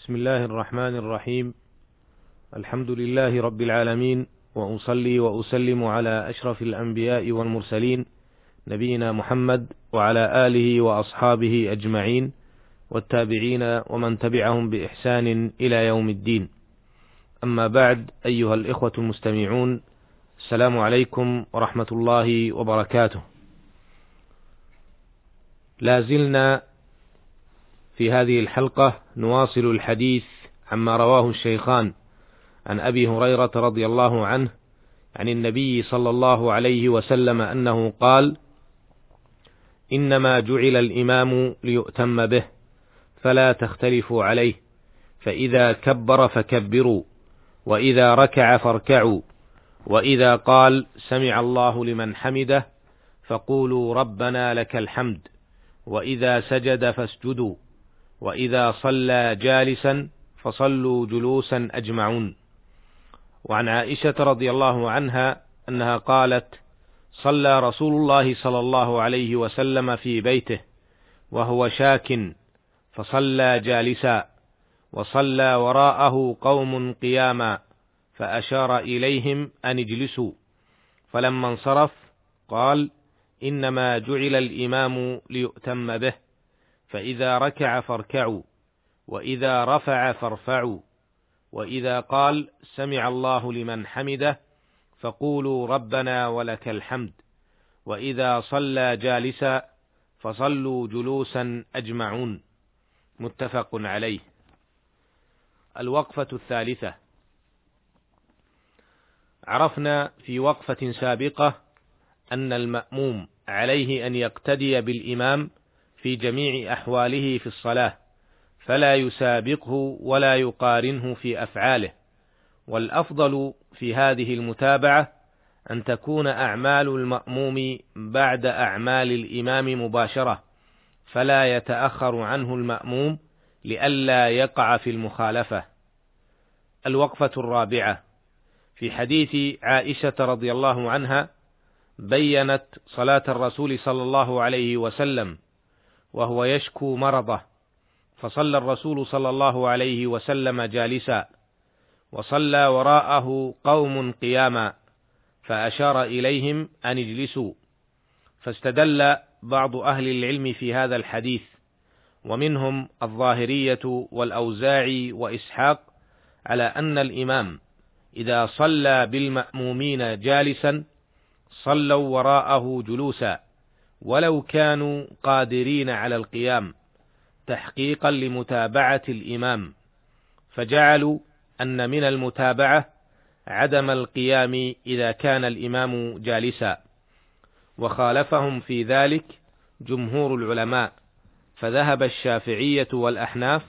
بسم الله الرحمن الرحيم. الحمد لله رب العالمين وأصلي وأسلم على أشرف الأنبياء والمرسلين نبينا محمد وعلى آله وأصحابه أجمعين والتابعين ومن تبعهم بإحسان إلى يوم الدين. أما بعد أيها الإخوة المستمعون السلام عليكم ورحمة الله وبركاته. لا زلنا في هذه الحلقة نواصل الحديث عما رواه الشيخان عن أبي هريرة رضي الله عنه عن النبي صلى الله عليه وسلم أنه قال: إنما جعل الإمام ليؤتم به، فلا تختلفوا عليه، فإذا كبر فكبروا، وإذا ركع فاركعوا، وإذا قال سمع الله لمن حمده، فقولوا ربنا لك الحمد، وإذا سجد فاسجدوا، وإذا صلى جالسا فصلوا جلوسا أجمعون. وعن عائشة رضي الله عنها أنها قالت صلى رسول الله صلى الله عليه وسلم في بيته وهو شاك فصلى جالسا وصلى وراءه قوم قياما فأشار إليهم أن اجلسوا. فلما انصرف قال إنما جعل الإمام ليؤتم به. فإذا ركع فاركعوا وإذا رفع فارفعوا وإذا قال سمع الله لمن حمده فقولوا ربنا ولك الحمد وإذا صلى جالسا فصلوا جلوسا أجمعون. متفق عليه. الوقفة الثالثة. عرفنا في وقفة سابقة أن المأموم عليه أن يقتدي بالإمام في جميع أحواله في الصلاة فلا يسابقه ولا يقارنه في أفعاله. والأفضل في هذه المتابعة أن تكون أعمال المأموم بعد أعمال الإمام مباشرة فلا يتأخر عنه المأموم لئلا يقع في المخالفة. الوقفة الرابعة في حديث عائشة رضي الله عنها بينت صلاة الرسول صلى الله عليه وسلم وهو يشكو مرضه. فصلى الرسول صلى الله عليه وسلم جالسا وصلى وراءه قوم قياما فأشار إليهم أن اجلسوا. فاستدل بعض أهل العلم في هذا الحديث ومنهم الظاهرية والاوزاعي وإسحاق على أن الإمام إذا صلى بالمأمومين جالسا صلوا وراءه جلوسا. ولو كانوا قادرين على القيام تحقيقا لمتابعة الإمام فجعلوا أن من المتابعة عدم القيام إذا كان الإمام جالسا وخالفهم في ذلك جمهور العلماء فذهب الشافعية والأحناف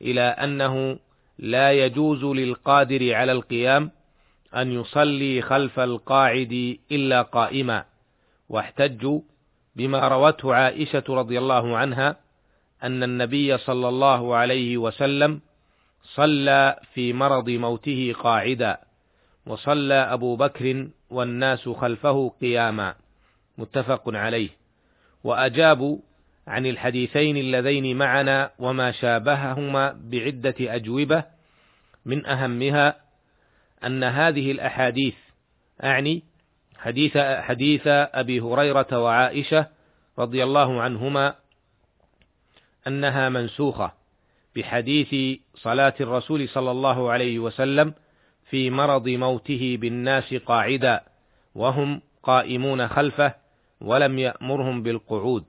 إلى أنه لا يجوز للقادر على القيام أن يصلي خلف القاعد إلا قائما واحتجوا بما روته عائشة رضي الله عنها أن النبي صلى الله عليه وسلم صلى في مرض موته قاعدا وصلى أبو بكر والناس خلفه قياما. متفق عليه. وأجابوا عن الحديثين اللذين معنا وما شابههما بعدة أجوبة من أهمها أن هذه الأحاديث أعني حديث حديث أبي هريرة وعائشة رضي الله عنهما أنها منسوخة بحديث صلاة الرسول صلى الله عليه وسلم في مرض موته بالناس قاعدا وهم قائمون خلفه ولم يأمرهم بالقعود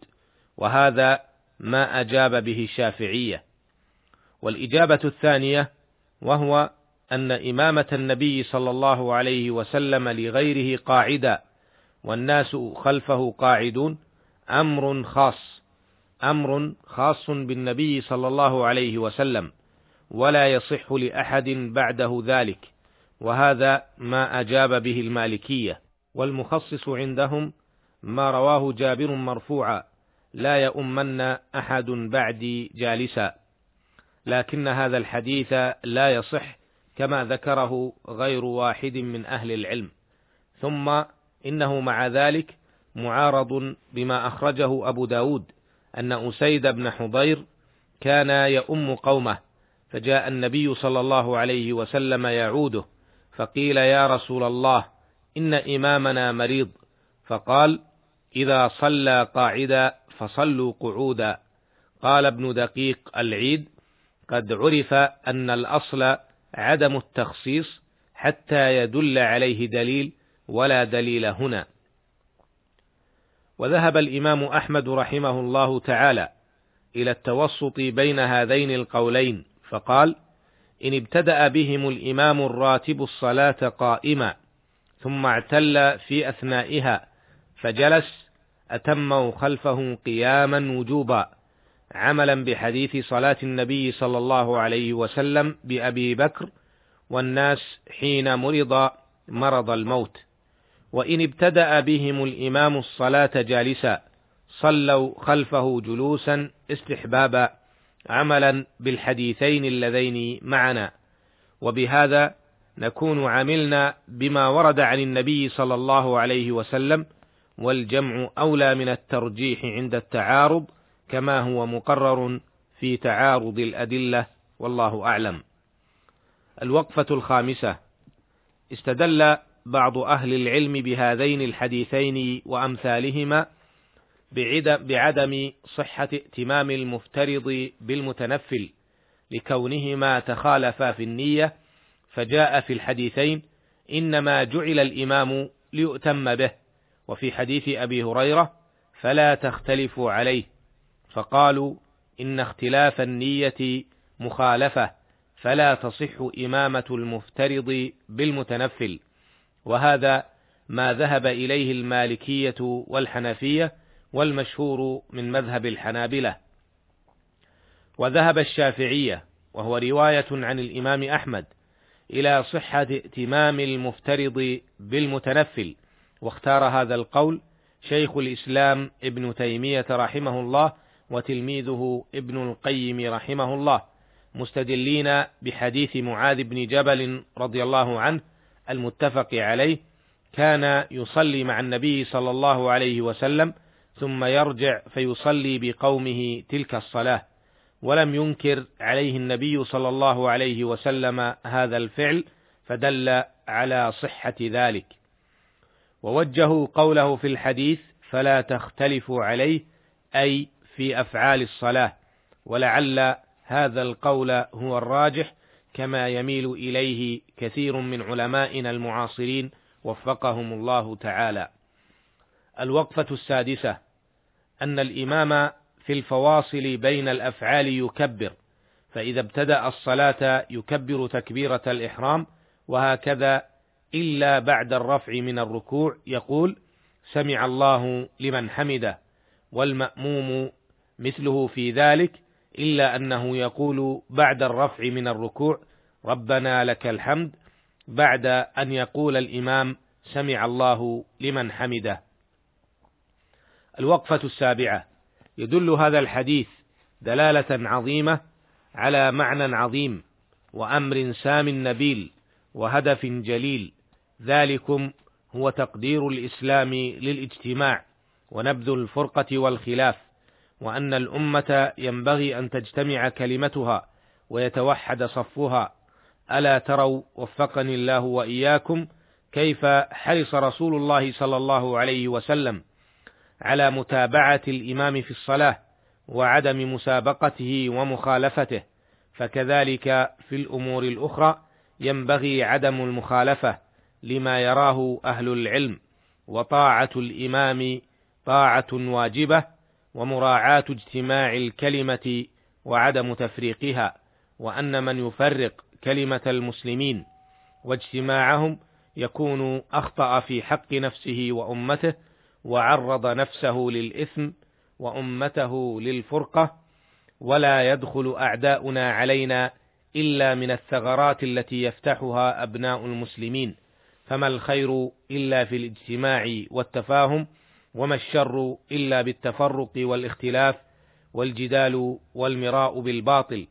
وهذا ما أجاب به الشافعية. والإجابة الثانية وهو أن إمامة النبي صلى الله عليه وسلم لغيره قاعدا والناس خلفه قاعدون أمر خاص أمر خاص بالنبي صلى الله عليه وسلم ولا يصح لأحد بعده ذلك وهذا ما أجاب به المالكية. والمخصص عندهم ما رواه جابر مرفوعا لا يؤمن أحد بعدي جالسا. لكن هذا الحديث لا يصح كما ذكره غير واحد من أهل العلم. ثم إنه مع ذلك معارض بما أخرجه أبو داود أن أسيد بن حضير كان يؤم قومه فجاء النبي صلى الله عليه وسلم يعوده فقيل يا رسول الله إن إمامنا مريض. فقال إذا صلى قاعدا فصلوا قعودا. قال ابن دقيق العيد قد عرف أن الأصل عدم التخصيص حتى يدل عليه دليل ولا دليل هنا. وذهب الإمام أحمد رحمه الله تعالى إلى التوسط بين هذين القولين فقال إن ابتدأ بهم الإمام الراتب الصلاة قائما ثم اعتل في أثنائها فجلس أتموا خلفه قياما وجوبا. عملا بحديث صلاة النبي صلى الله عليه وسلم بأبي بكر والناس حين مرض مرض الموت. وإن ابتدأ بهم الإمام الصلاة جالسا صلوا خلفه جلوسا استحبابا عملا بالحديثين اللذين معنا. وبهذا نكون عملنا بما ورد عن النبي صلى الله عليه وسلم والجمع أولى من الترجيح عند التعارض كما هو مقرر في تعارض الأدلة والله أعلم. الوقفة الخامسة استدل بعض أهل العلم بهذين الحديثين وأمثالهما بعدم صحة ائتمام المفترض بالمتنفل لكونهما تخالفا في النية فجاء في الحديثين إنما جعل الإمام ليؤتم به وفي حديث أبي هريرة فلا تختلفوا عليه فقالوا إن اختلاف النية مخالفة فلا تصح إمامة المفترض بالمتنفل. وهذا ما ذهب إليه المالكية والحنفية والمشهور من مذهب الحنابلة. وذهب الشافعية وهو رواية عن الإمام أحمد إلى صحة ائتمام المفترض بالمتنفل. واختار هذا القول شيخ الإسلام ابن تيمية رحمه الله وتلميذه ابن القيم رحمه الله مستدلين بحديث معاذ بن جبل رضي الله عنه المتفق عليه كان يصلي مع النبي صلى الله عليه وسلم ثم يرجع فيصلي بقومه تلك الصلاة. ولم ينكر عليه النبي صلى الله عليه وسلم هذا الفعل فدل على صحة ذلك. ووجهوا قوله في الحديث فلا تختلفوا عليه أي في أفعال الصلاة ولعل هذا القول هو الراجح كما يميل إليه كثير من علمائنا المعاصرين وفقهم الله تعالى. الوقفة السادسة أن الإمام في الفواصل بين الأفعال يكبر فإذا ابتدأ الصلاة يكبر تكبيرة الإحرام وهكذا إلا بعد الرفع من الركوع يقول سمع الله لمن حمده والمأموم مثله في ذلك إلا أنه يقول بعد الرفع من الركوع ربنا لك الحمد بعد أن يقول الإمام سمع الله لمن حمده. الوقفة السابعة. يدل هذا الحديث دلالة عظيمة على معنى عظيم وأمر سام نبيل وهدف جليل. ذلكم هو تقدير الإسلام للاجتماع ونبذ الفرقة والخلاف. وأن الأمة ينبغي أن تجتمع كلمتها ويتوحد صفها ألا تروا وفقني الله وإياكم كيف حرص رسول الله صلى الله عليه وسلم على متابعة الإمام في الصلاة وعدم مسابقته ومخالفته. فكذلك في الأمور الأخرى ينبغي عدم المخالفة لما يراه أهل العلم. وطاعة الإمام طاعة واجبة ومراعاة اجتماع الكلمة وعدم تفريقها وأن من يفرق كلمة المسلمين واجتماعهم يكون أخطأ في حق نفسه وأمته وعرض نفسه للإثم وأمته للفرقة ولا يدخل أعداؤنا علينا إلا من الثغرات التي يفتحها أبناء المسلمين. فما الخير إلا في الاجتماع والتفاهم وما الشر إلا بالتفرق والاختلاف والجدال والمراء بالباطل.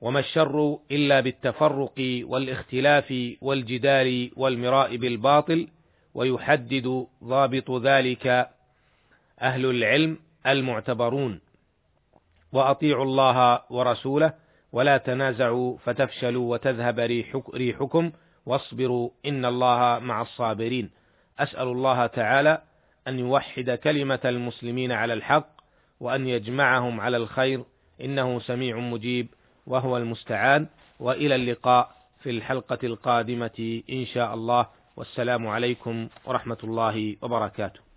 وما الشر إلا بالتفرق والاختلاف والجدال والمراء بالباطل ويحدد ضابط ذلك أهل العلم المعتبرون. وأطيعوا الله ورسوله ولا تنازعوا فتفشلوا وتذهب ريحكم واصبروا إن الله مع الصابرين. أسأل الله تعالى أن يوحد كلمة المسلمين على الحق وأن يجمعهم على الخير إنه سميع مجيب وهو المستعان وإلى اللقاء في الحلقة القادمة إن شاء الله والسلام عليكم ورحمة الله وبركاته